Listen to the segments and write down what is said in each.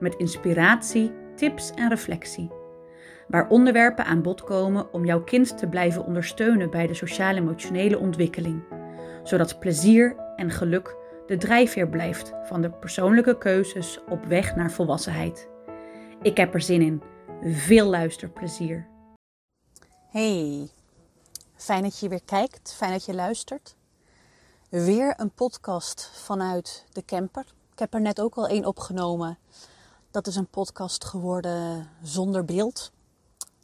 met inspiratie, tips en reflectie. Waar onderwerpen aan bod komen om jouw kind te blijven ondersteunen bij de sociaal-emotionele ontwikkeling, zodat plezier en geluk de drijfveer blijft van de persoonlijke keuzes op weg naar volwassenheid. Ik heb er zin in. Veel luisterplezier. Hey, fijn dat je weer kijkt, fijn dat je luistert. Weer een podcast vanuit de camper. Ik heb er net ook al één opgenomen dat is een podcast geworden zonder beeld.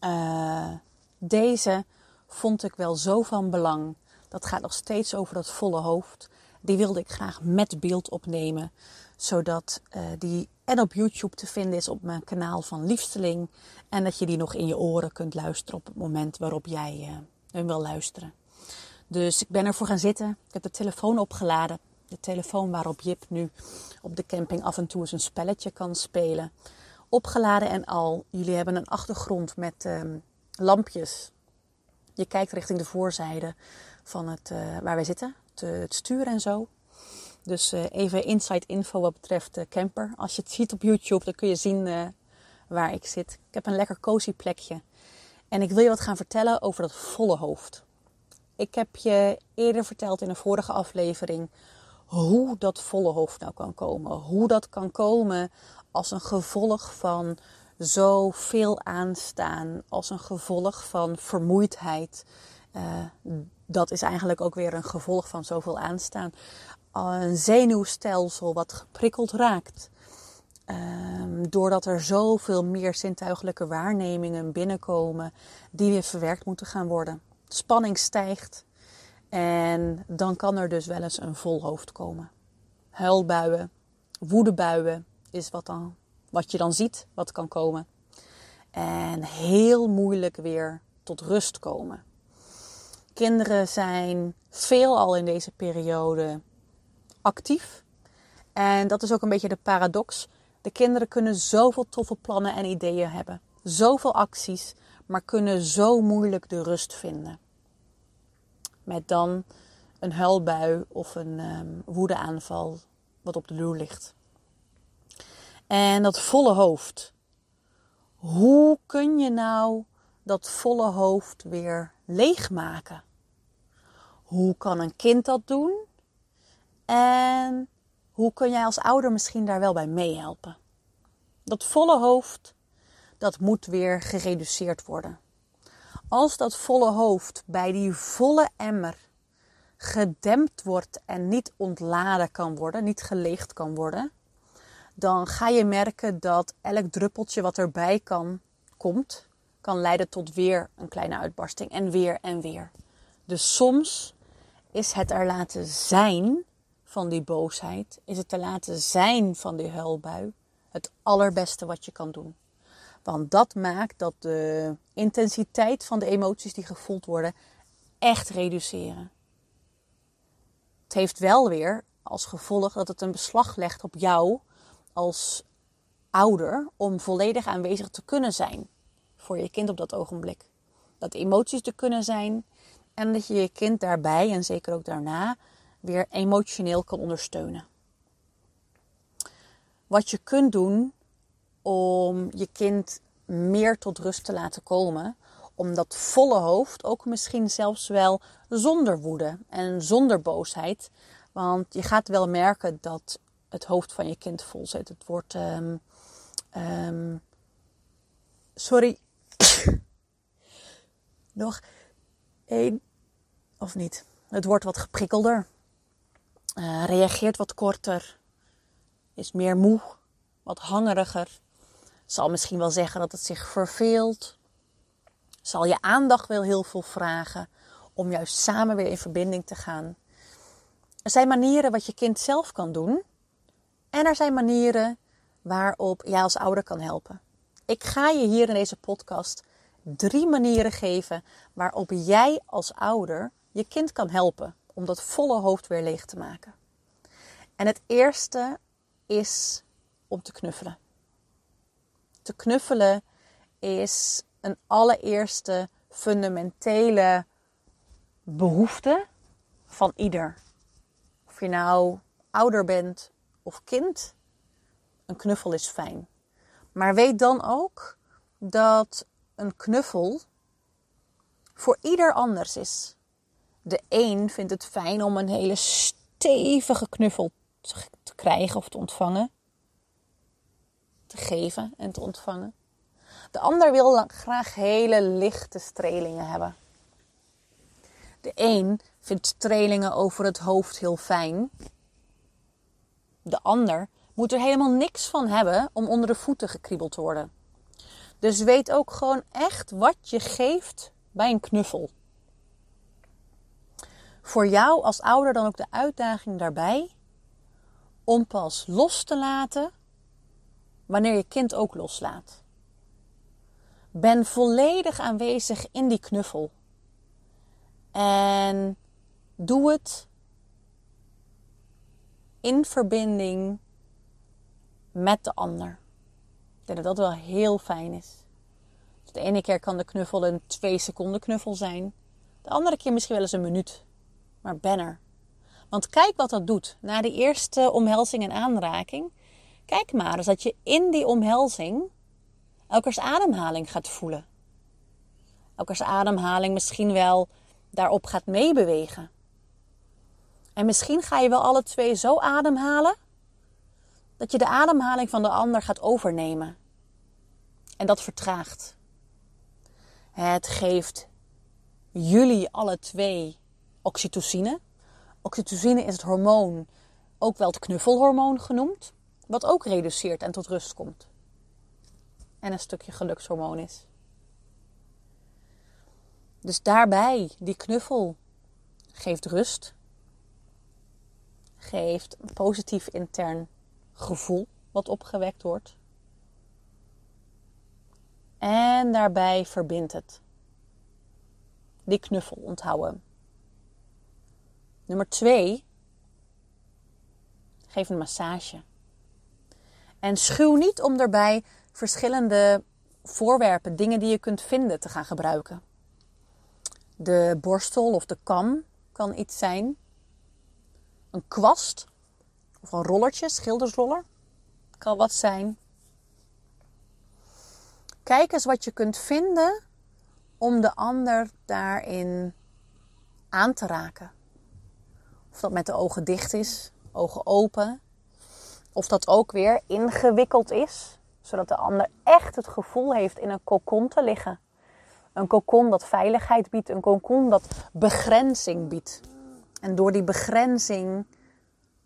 Uh, deze vond ik wel zo van belang. Dat gaat nog steeds over dat volle hoofd. Die wilde ik graag met beeld opnemen. Zodat uh, die en op YouTube te vinden is op mijn kanaal van Liefsteling. En dat je die nog in je oren kunt luisteren op het moment waarop jij uh, hem wil luisteren. Dus ik ben ervoor gaan zitten. Ik heb de telefoon opgeladen de telefoon waarop Jip nu op de camping af en toe eens een spelletje kan spelen. Opgeladen en al. Jullie hebben een achtergrond met um, lampjes. Je kijkt richting de voorzijde van het, uh, waar wij zitten, te, het stuur en zo. Dus uh, even inside info wat betreft de camper. Als je het ziet op YouTube, dan kun je zien waar ik zit. Ik heb een lekker cozy plekje. En ik wil je wat gaan vertellen over dat volle hoofd. Ik heb je eerder verteld in een vorige aflevering hoe dat volle hoofd nou kan komen. Hoe dat kan komen als een gevolg van zoveel aanstaan, als een gevolg van vermoeidheid. Uh, dat is eigenlijk ook weer een gevolg van zoveel aanstaan. Een zenuwstelsel wat geprikkeld raakt. Um, doordat er zoveel meer zintuigelijke waarnemingen binnenkomen die weer verwerkt moeten gaan worden. Spanning stijgt. En dan kan er dus wel eens een vol hoofd komen. Huilbuien, woedebuien is wat, dan, wat je dan ziet, wat kan komen. En heel moeilijk weer tot rust komen. Kinderen zijn veelal in deze periode actief. En dat is ook een beetje de paradox. De kinderen kunnen zoveel toffe plannen en ideeën hebben. Zoveel acties, maar kunnen zo moeilijk de rust vinden. Met dan een huilbui of een um, woedeaanval wat op de loer ligt. En dat volle hoofd. Hoe kun je nou dat volle hoofd weer leegmaken? Hoe kan een kind dat doen? En hoe kun jij als ouder misschien daar wel bij meehelpen? Dat volle hoofd, dat moet weer gereduceerd worden als dat volle hoofd bij die volle emmer gedempt wordt en niet ontladen kan worden, niet geleegd kan worden, dan ga je merken dat elk druppeltje wat erbij kan, komt, kan leiden tot weer een kleine uitbarsting en weer en weer. Dus soms is het er laten zijn van die boosheid, is het er laten zijn van die huilbui, het allerbeste wat je kan doen. Want dat maakt dat de intensiteit van de emoties die gevoeld worden echt reduceren. Het heeft wel weer als gevolg dat het een beslag legt op jou als ouder om volledig aanwezig te kunnen zijn voor je kind op dat ogenblik. Dat emoties te kunnen zijn en dat je je kind daarbij en zeker ook daarna weer emotioneel kan ondersteunen. Wat je kunt doen om je kind meer tot rust te laten komen. Om dat volle hoofd ook misschien zelfs wel zonder woede en zonder boosheid. Want je gaat wel merken dat het hoofd van je kind vol zit. Het wordt. Um, um, sorry. Nog één. Of niet? Het wordt wat geprikkelder. Uh, reageert wat korter. Is meer moe. Wat hangeriger. Zal misschien wel zeggen dat het zich verveelt. Zal je aandacht wel heel veel vragen om juist samen weer in verbinding te gaan. Er zijn manieren wat je kind zelf kan doen. En er zijn manieren waarop jij als ouder kan helpen. Ik ga je hier in deze podcast drie manieren geven waarop jij als ouder je kind kan helpen om dat volle hoofd weer leeg te maken. En het eerste is om te knuffelen. Te knuffelen is een allereerste fundamentele behoefte van ieder. Of je nou ouder bent of kind, een knuffel is fijn. Maar weet dan ook dat een knuffel voor ieder anders is. De een vindt het fijn om een hele stevige knuffel te krijgen of te ontvangen. Geven en te ontvangen. De ander wil graag hele lichte strelingen hebben. De een vindt strelingen over het hoofd heel fijn. De ander moet er helemaal niks van hebben om onder de voeten gekriebeld te worden. Dus weet ook gewoon echt wat je geeft bij een knuffel. Voor jou als ouder dan ook de uitdaging daarbij om pas los te laten wanneer je kind ook loslaat. Ben volledig aanwezig in die knuffel. En doe het in verbinding met de ander. Ik denk dat dat wel heel fijn is. De ene keer kan de knuffel een twee seconden knuffel zijn. De andere keer misschien wel eens een minuut. Maar ben er. Want kijk wat dat doet. Na de eerste omhelzing en aanraking. Kijk maar eens dat je in die omhelzing elkers ademhaling gaat voelen. Elkers ademhaling misschien wel daarop gaat meebewegen. En misschien ga je wel alle twee zo ademhalen dat je de ademhaling van de ander gaat overnemen. En dat vertraagt. Het geeft jullie alle twee oxytocine. Oxytocine is het hormoon, ook wel het knuffelhormoon genoemd, wat ook reduceert en tot rust komt. En een stukje gelukshormoon is. Dus daarbij, die knuffel geeft rust, geeft een positief intern gevoel wat opgewekt wordt. En daarbij verbindt het. Die knuffel, onthouden. Nummer twee, geef een massage. En schuw niet om daarbij verschillende voorwerpen, dingen die je kunt vinden, te gaan gebruiken. De borstel of de kam kan iets zijn. Een kwast of een rollertje, schildersroller. Kan wat zijn. Kijk eens wat je kunt vinden om de ander daarin aan te raken. Of dat met de ogen dicht is, ogen open. Of dat ook weer ingewikkeld is, zodat de ander echt het gevoel heeft in een kokon te liggen. Een kokon dat veiligheid biedt, een kokon dat begrenzing biedt. En door die begrenzing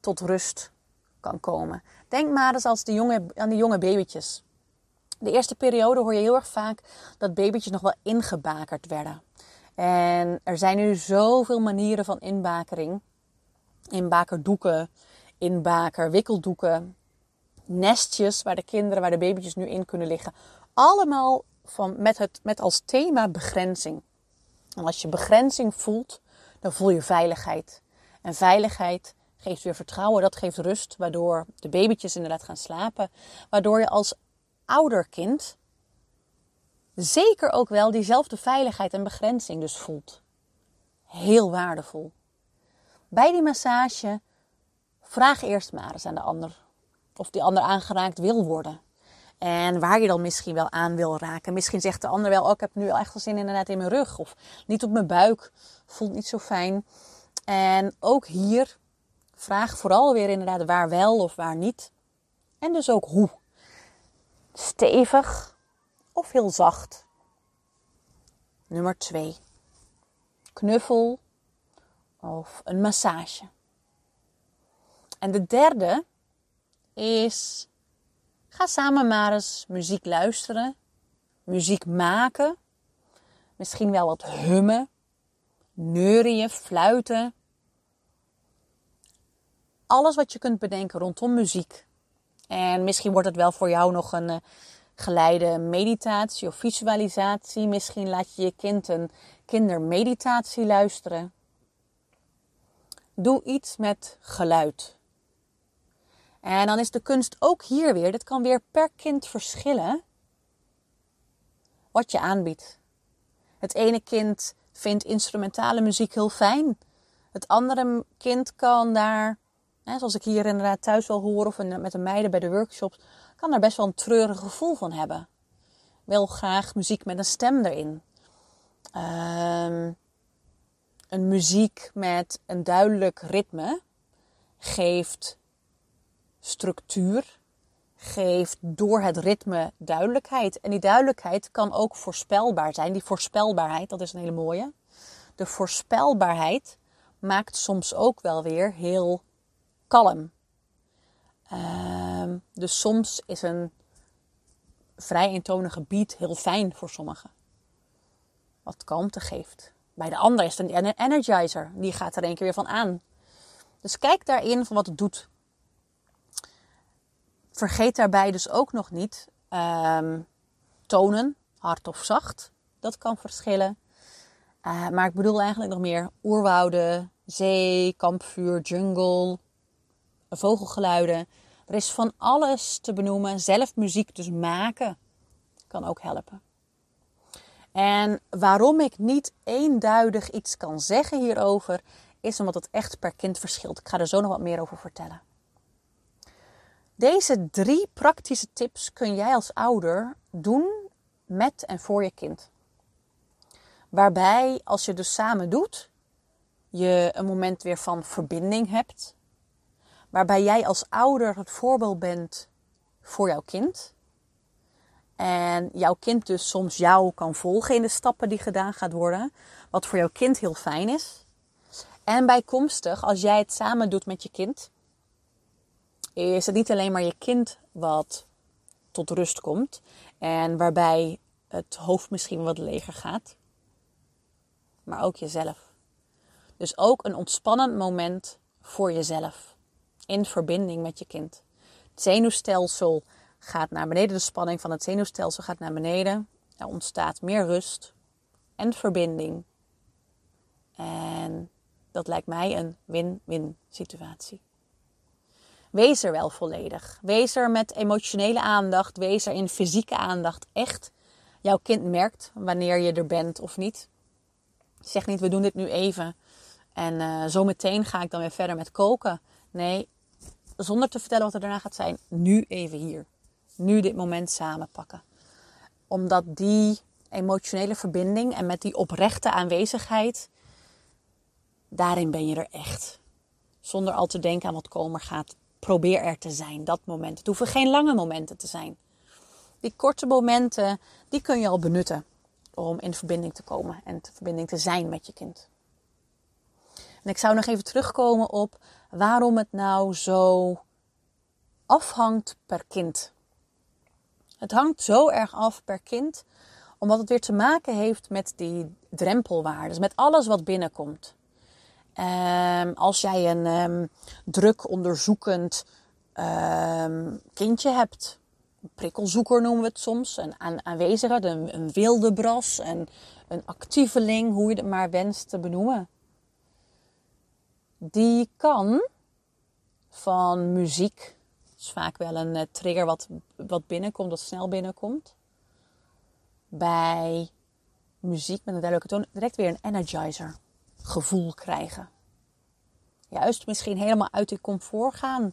tot rust kan komen. Denk maar eens als de jonge, aan die jonge babytjes. De eerste periode hoor je heel erg vaak dat babytjes nog wel ingebakerd werden. En er zijn nu zoveel manieren van inbakering. Inbakerdoeken, inbakerwikkeldoeken, nestjes waar de kinderen, waar de babytjes nu in kunnen liggen. Allemaal van, met, het, met als thema begrenzing. En als je begrenzing voelt, dan voel je veiligheid. En veiligheid geeft weer vertrouwen, dat geeft rust, waardoor de babytjes inderdaad gaan slapen. Waardoor je als ouder kind zeker ook wel diezelfde veiligheid en begrenzing dus voelt. Heel waardevol. Bij die massage vraag eerst maar eens aan de ander of die ander aangeraakt wil worden. En waar je dan misschien wel aan wil raken. Misschien zegt de ander wel, oh, ik heb nu echt wel zin inderdaad in mijn rug. Of niet op mijn buik, voelt niet zo fijn. En ook hier vraag vooral weer inderdaad waar wel of waar niet. En dus ook hoe. Stevig of heel zacht. Nummer 2. Knuffel of een massage. En de derde is ga samen maar eens muziek luisteren, muziek maken, misschien wel wat hummen, neurien, fluiten. Alles wat je kunt bedenken rondom muziek En misschien wordt het wel voor jou nog een uh, geleide meditatie of visualisatie. Misschien laat je je kind een kindermeditatie luisteren. Doe iets met geluid. En dan is de kunst ook hier weer, dit kan weer per kind verschillen, wat je aanbiedt. Het ene kind vindt instrumentale muziek heel fijn. Het andere kind kan daar, zoals ik hier inderdaad thuis wel hoor of met de meiden bij de workshops, kan daar best wel een treurig gevoel van hebben. Wil graag muziek met een stem erin. Um, een muziek met een duidelijk ritme geeft structuur, geeft door het ritme duidelijkheid. En die duidelijkheid kan ook voorspelbaar zijn. Die voorspelbaarheid, dat is een hele mooie. De voorspelbaarheid maakt soms ook wel weer heel kalm. Uh, dus soms is een vrij eentonige beat heel fijn voor sommigen. Wat kalmte geeft. Bij de ander is het een energizer. Die gaat er een keer weer van aan. Dus kijk daarin van wat het doet. Vergeet daarbij dus ook nog niet um, tonen, hard of zacht. Dat kan verschillen. Uh, maar ik bedoel eigenlijk nog meer oerwouden, zee, kampvuur, jungle, vogelgeluiden. Er is van alles te benoemen. Zelf muziek dus maken kan ook helpen. En waarom ik niet eenduidig iets kan zeggen hierover, is omdat het echt per kind verschilt. Ik ga er zo nog wat meer over vertellen. Deze drie praktische tips kun jij als ouder doen met en voor je kind. Waarbij, als je dus samen doet, je een moment weer van verbinding hebt. Waarbij jij als ouder het voorbeeld bent voor jouw kind. En jouw kind dus soms jou kan volgen in de stappen die gedaan gaat worden. Wat voor jouw kind heel fijn is. En bijkomstig, als jij het samen doet met je kind, is het niet alleen maar je kind wat tot rust komt. En waarbij het hoofd misschien wat leger gaat. Maar ook jezelf. Dus ook een ontspannend moment voor jezelf. In verbinding met je kind. Het zenuwstelsel gaat naar beneden. De spanning van het zenuwstelsel gaat naar beneden. Er ontstaat meer rust en verbinding. En dat lijkt mij een win-win situatie. Wees er wel volledig. Wees er met emotionele aandacht. Wees er in fysieke aandacht. Echt. Jouw kind merkt wanneer je er bent of niet. Zeg niet, we doen dit nu even. En uh, zo meteen ga ik dan weer verder met koken. Nee, zonder te vertellen wat er daarna gaat zijn. Nu even hier nu dit moment samen pakken. Omdat die emotionele verbinding en met die oprechte aanwezigheid, daarin ben je er echt. Zonder al te denken aan wat komen gaat. Probeer er te zijn, dat moment. Het hoeven geen lange momenten te zijn. Die korte momenten, die kun je al benutten om in verbinding te komen en in verbinding te zijn met je kind. En ik zou nog even terugkomen op waarom het nou zo afhangt per kind. Het hangt zo erg af per kind, omdat het weer te maken heeft met die drempelwaarden, met alles wat binnenkomt. Um, als jij een um, druk onderzoekend um, kindje hebt, een prikkelzoeker noemen we het soms, een aan, aanwezige, een, wilde bras, een, een actieveling, hoe je het maar wenst te benoemen. Die kan van muziek is vaak wel een uh, trigger wat, wat binnenkomt, wat snel binnenkomt. Bij muziek met een duidelijke toon direct weer een energizer gevoel krijgen. Juist misschien helemaal uit die comfort gaan.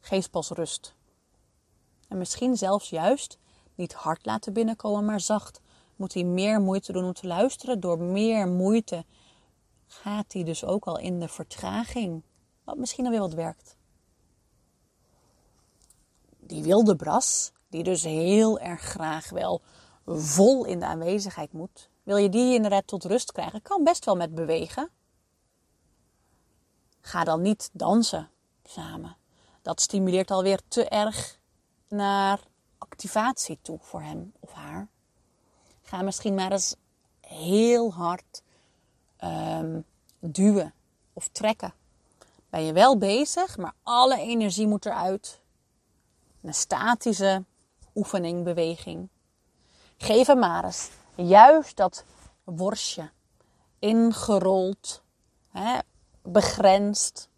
Geeft pas rust. En misschien zelfs juist niet hard laten binnenkomen, maar zacht. Moet hij meer moeite doen om te luisteren. Door meer moeite gaat hij dus ook al in de vertraging. Wat misschien dan weer wat werkt die wilde bras, die dus heel erg graag wel vol in de aanwezigheid moet, wil je die inderdaad tot rust krijgen, kan best wel met bewegen. Ga dan niet dansen samen. Dat stimuleert alweer te erg naar activatie toe voor hem of haar. Ga misschien maar eens heel hard um, duwen of trekken. Ben je wel bezig, maar alle energie moet eruit een statische oefening, beweging. Geef hem maar eens juist dat worstje. Ingerold, hè, begrensd.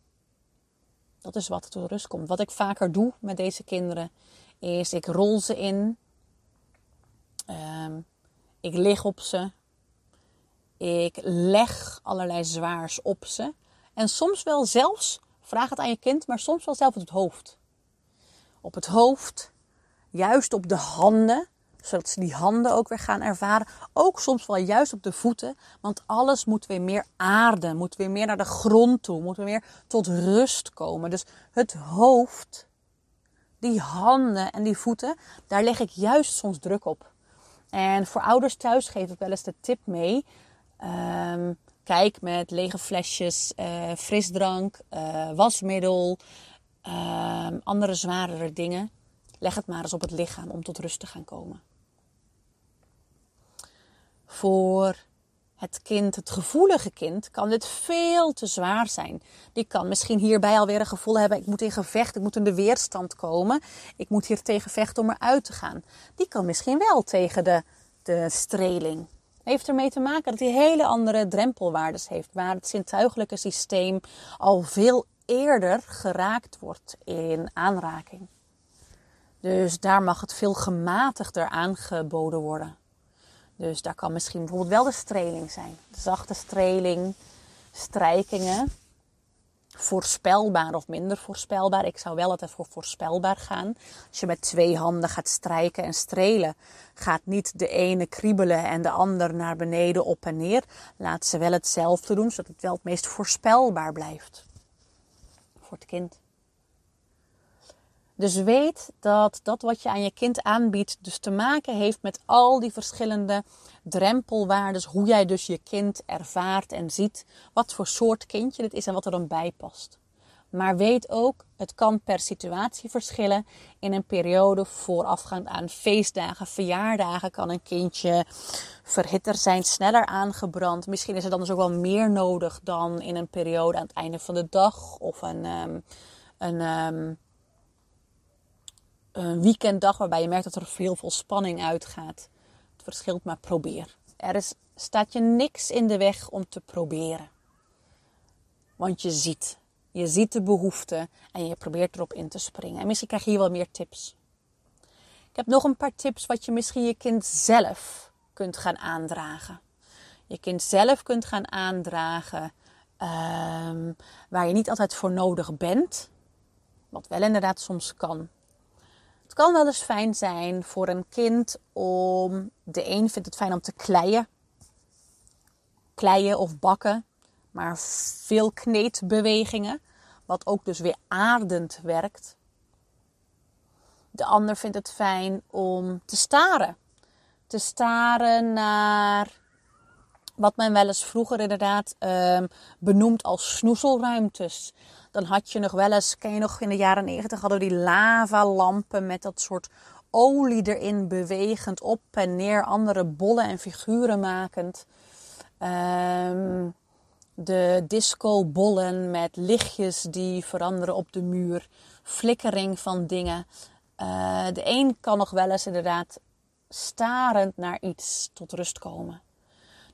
Dat is wat tot rust komt. Wat ik vaker doe met deze kinderen is ik rol ze in. Um, ik lig op ze. Ik leg allerlei zwaars op ze. En soms wel zelfs, vraag het aan je kind, maar soms wel zelf op het hoofd. Op het hoofd, juist op de handen, zodat ze die handen ook weer gaan ervaren. Ook soms wel juist op de voeten, want alles moet weer meer aarden, moet weer meer naar de grond toe, moet weer meer tot rust komen. Dus het hoofd, die handen en die voeten, daar leg ik juist soms druk op. En voor ouders thuis geef ik wel eens de tip mee. Um, kijk met lege flesjes, uh, frisdrank, uh, wasmiddel, uh, andere zwaardere dingen. Leg het maar eens op het lichaam om tot rust te gaan komen. Voor het kind, het gevoelige kind, kan dit veel te zwaar zijn. Die kan misschien hierbij alweer een gevoel hebben: ik moet in gevecht, ik moet in de weerstand komen, ik moet hier tegen vechten om eruit te gaan. Die kan misschien wel tegen de, de streling. Heeft ermee te maken dat hij hele andere drempelwaardes heeft, waar het zintuigelijke systeem al veel eerder geraakt wordt in aanraking. Dus daar mag het veel gematigder aangeboden worden. Dus daar kan misschien bijvoorbeeld wel de streling zijn. De zachte streling, strijkingen. Voorspelbaar of minder voorspelbaar. Ik zou wel altijd voor voorspelbaar gaan. Als je met twee handen gaat strijken en strelen, gaat niet de ene kriebelen en de ander naar beneden op en neer. Laat ze wel hetzelfde doen, zodat het wel het meest voorspelbaar blijft. Voor het kind. Dus weet dat dat wat je aan je kind aanbiedt, dus te maken heeft met al die verschillende drempelwaardes. Hoe jij dus je kind ervaart en ziet. Wat voor soort kindje het is en wat er dan bij past. Maar weet ook, het kan per situatie verschillen. In een periode voorafgaand aan feestdagen, verjaardagen kan een kindje verhitter zijn, sneller aangebrand. Misschien is er dan dus ook wel meer nodig dan in een periode aan het einde van de dag of een, um, een um, een weekenddag waarbij je merkt dat er heel veel spanning uitgaat. Het verschilt, maar probeer. Er is, staat je niks in de weg om te proberen. Want je ziet. Je ziet de behoefte en je probeert erop in te springen. En misschien krijg je hier wel meer tips. Ik heb nog een paar tips wat je misschien je kind zelf kunt gaan aandragen. Je kind zelf kunt gaan aandragen um, waar je niet altijd voor nodig bent. Wat wel inderdaad soms kan. Het kan wel eens fijn zijn voor een kind om. De een vindt het fijn om te kleien. Kleien of bakken. Maar veel kneedbewegingen. Wat ook dus weer aardend werkt. De ander vindt het fijn om te staren. Te staren naar wat men wel eens vroeger inderdaad um, benoemt als snoezelruimtes. Dan had je nog wel eens, ken je nog in de jaren negentig hadden we die lavalampen met dat soort olie erin bewegend op en neer, andere bollen en figuren makend. Um, de discobollen met lichtjes die veranderen op de muur, flikkering van dingen. Uh, de een kan nog wel eens inderdaad starend naar iets tot rust komen.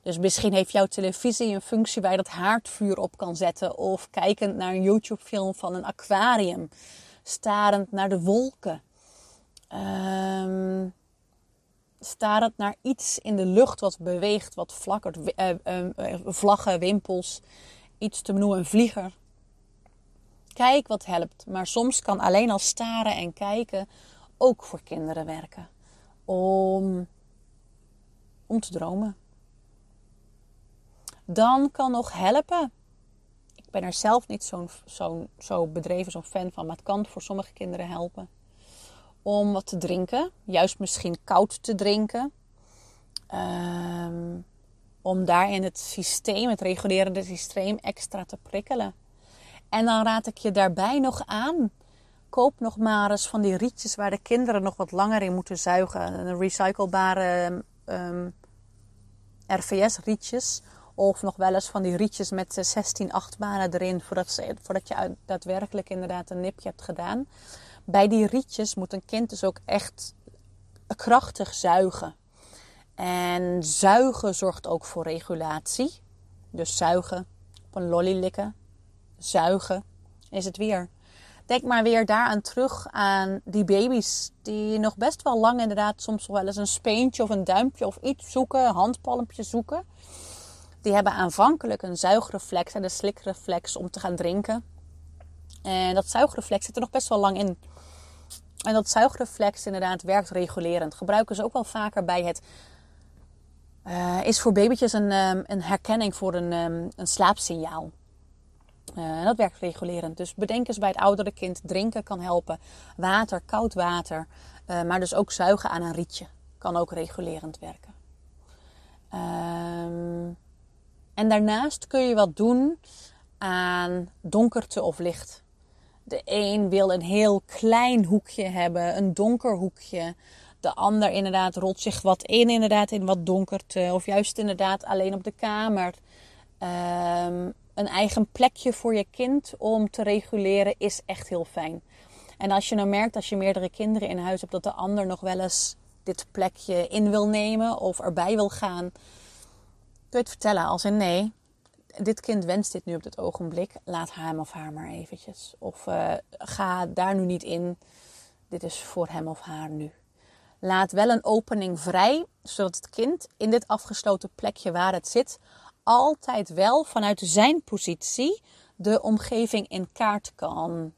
Dus misschien heeft jouw televisie een functie waar je dat haardvuur op kan zetten. Of kijkend naar een YouTube-film van een aquarium. Starend naar de wolken. Um, starend naar iets in de lucht wat beweegt, wat flakkert. Uh, uh, vlaggen, wimpels. Iets te benoemen, een vlieger. Kijk wat helpt. Maar soms kan alleen al staren en kijken ook voor kinderen werken. Om, om te dromen dan kan nog helpen. Ik ben er zelf niet zo'n zo, zo bedreven, zo'n fan van, maar het kan voor sommige kinderen helpen. Om wat te drinken, juist misschien koud te drinken. Um, om daarin het systeem, het regulerende systeem, extra te prikkelen. En dan raad ik je daarbij nog aan. Koop nog maar eens van die rietjes waar de kinderen nog wat langer in moeten zuigen. Een recyclebare um, ehm, RVS-rietjes of nog wel eens van die rietjes met 16 achtbanen erin voordat, ze, voordat je daadwerkelijk inderdaad een nipje hebt gedaan. Bij die rietjes moet een kind dus ook echt krachtig zuigen. En zuigen zorgt ook voor regulatie. Dus zuigen, op een lolly likken, zuigen, is het weer. Denk maar weer daaraan terug aan die baby's die nog best wel lang inderdaad soms wel eens een speentje of een duimpje of iets zoeken, handpalmpje zoeken. Die hebben aanvankelijk een zuigreflex en een slikreflex om te gaan drinken. En dat zuigreflex zit er nog best wel lang in. En dat zuigreflex inderdaad werkt regulerend. Gebruiken ze ook wel vaker bij het... Uh, is voor babytjes een, um, een herkenning voor een, um, een slaapsignaal. Uh, dat werkt regulerend. Dus bedenk eens bij het oudere kind. Drinken kan helpen. Water, koud water. Uh, maar dus ook zuigen aan een rietje. Kan ook regulerend werken. Um, en daarnaast kun je wat doen aan donkerte of licht. De een wil een heel klein hoekje hebben, een donker hoekje. De ander inderdaad rolt zich wat in, inderdaad in wat donkerte. Of juist inderdaad alleen op de kamer. Um, een eigen plekje voor je kind om te reguleren is echt heel fijn. En als je nou merkt, als je meerdere kinderen in huis hebt, dat de ander nog wel eens dit plekje in wil nemen of erbij wil gaan, kun je het vertellen als in nee, dit kind wenst dit nu op dit ogenblik, laat hem of haar maar eventjes. Of uh, ga daar nu niet in, dit is voor hem of haar nu. Laat wel een opening vrij, zodat het kind in dit afgesloten plekje waar het zit, altijd wel vanuit zijn positie de omgeving in kaart kan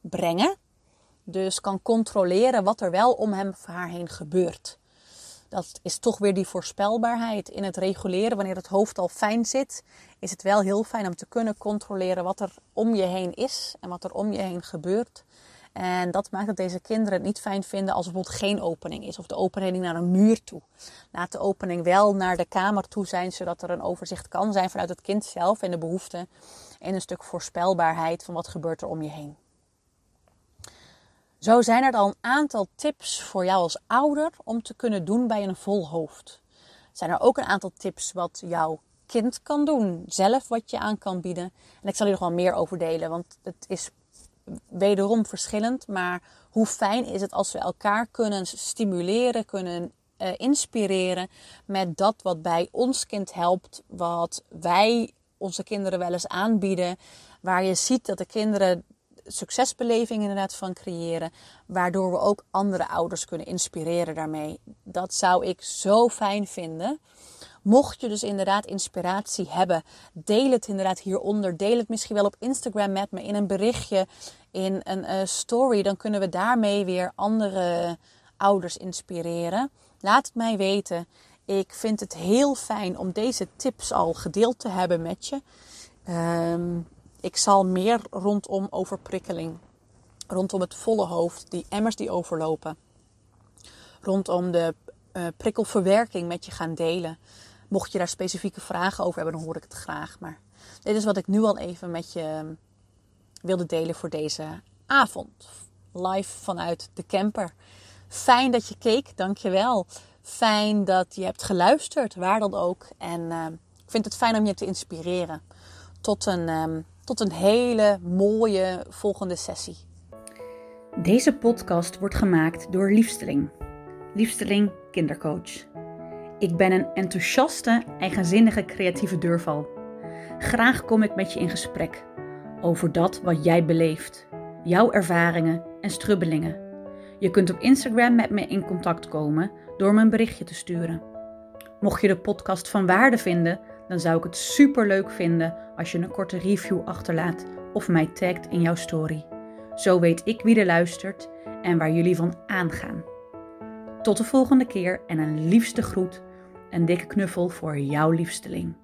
brengen. Dus kan controleren wat er wel om hem of haar heen gebeurt. Dat is toch weer die voorspelbaarheid in het reguleren. Wanneer het hoofd al fijn zit, is het wel heel fijn om te kunnen controleren wat er om je heen is en wat er om je heen gebeurt. En dat maakt dat deze kinderen het niet fijn vinden als er bijvoorbeeld geen opening is. Of de opening naar een muur toe. Laat de opening wel naar de kamer toe zijn, zodat er een overzicht kan zijn vanuit het kind zelf en de behoeften. En een stuk voorspelbaarheid van wat gebeurt er om je heen. Zo zijn er al een aantal tips voor jou als ouder om te kunnen doen bij een vol hoofd. Zijn er ook een aantal tips wat jouw kind kan doen, zelf wat je aan kan bieden. En ik zal hier nog wel meer over delen, want het is wederom verschillend. Maar hoe fijn is het als we elkaar kunnen stimuleren, kunnen uh, inspireren met dat wat bij ons kind helpt, wat wij onze kinderen wel eens aanbieden, waar je ziet dat de kinderen succesbeleving inderdaad van creëren, waardoor we ook andere ouders kunnen inspireren daarmee. Dat zou ik zo fijn vinden. Mocht je dus inderdaad inspiratie hebben, deel het inderdaad hieronder. Deel het misschien wel op Instagram met me in een berichtje, in een uh, story. Dan kunnen we daarmee weer andere ouders inspireren. Laat het mij weten. Ik vind het heel fijn om deze tips al gedeeld te hebben met je. Um, ik zal meer rondom overprikkeling, rondom het volle hoofd, die emmers die overlopen, rondom de uh, prikkelverwerking met je gaan delen. Mocht je daar specifieke vragen over hebben, dan hoor ik het graag. Maar dit is wat ik nu al even met je ehm, wilde delen voor deze avond. Live vanuit de camper. Fijn dat je keek, dankjewel. Fijn dat je hebt geluisterd, waar dan ook. En uh, ik vind het fijn om je te inspireren. Tot een um, tot een hele mooie volgende sessie. Deze podcast wordt gemaakt door Liefsteling. Liefsteling Kindercoach. Ik ben een enthousiaste, eigenzinnige creatieve deurval. Graag kom ik met je in gesprek over dat wat jij beleeft, jouw ervaringen en strubbelingen. Je kunt op Instagram met me in contact komen door me een berichtje te sturen. Mocht je de podcast van waarde vinden, dan zou ik het super leuk vinden als je een korte review achterlaat of mij tagt in jouw story. Zo weet ik wie er luistert en waar jullie van aangaan. Tot de volgende keer en een liefste groet, een dikke knuffel voor jouw liefsteling.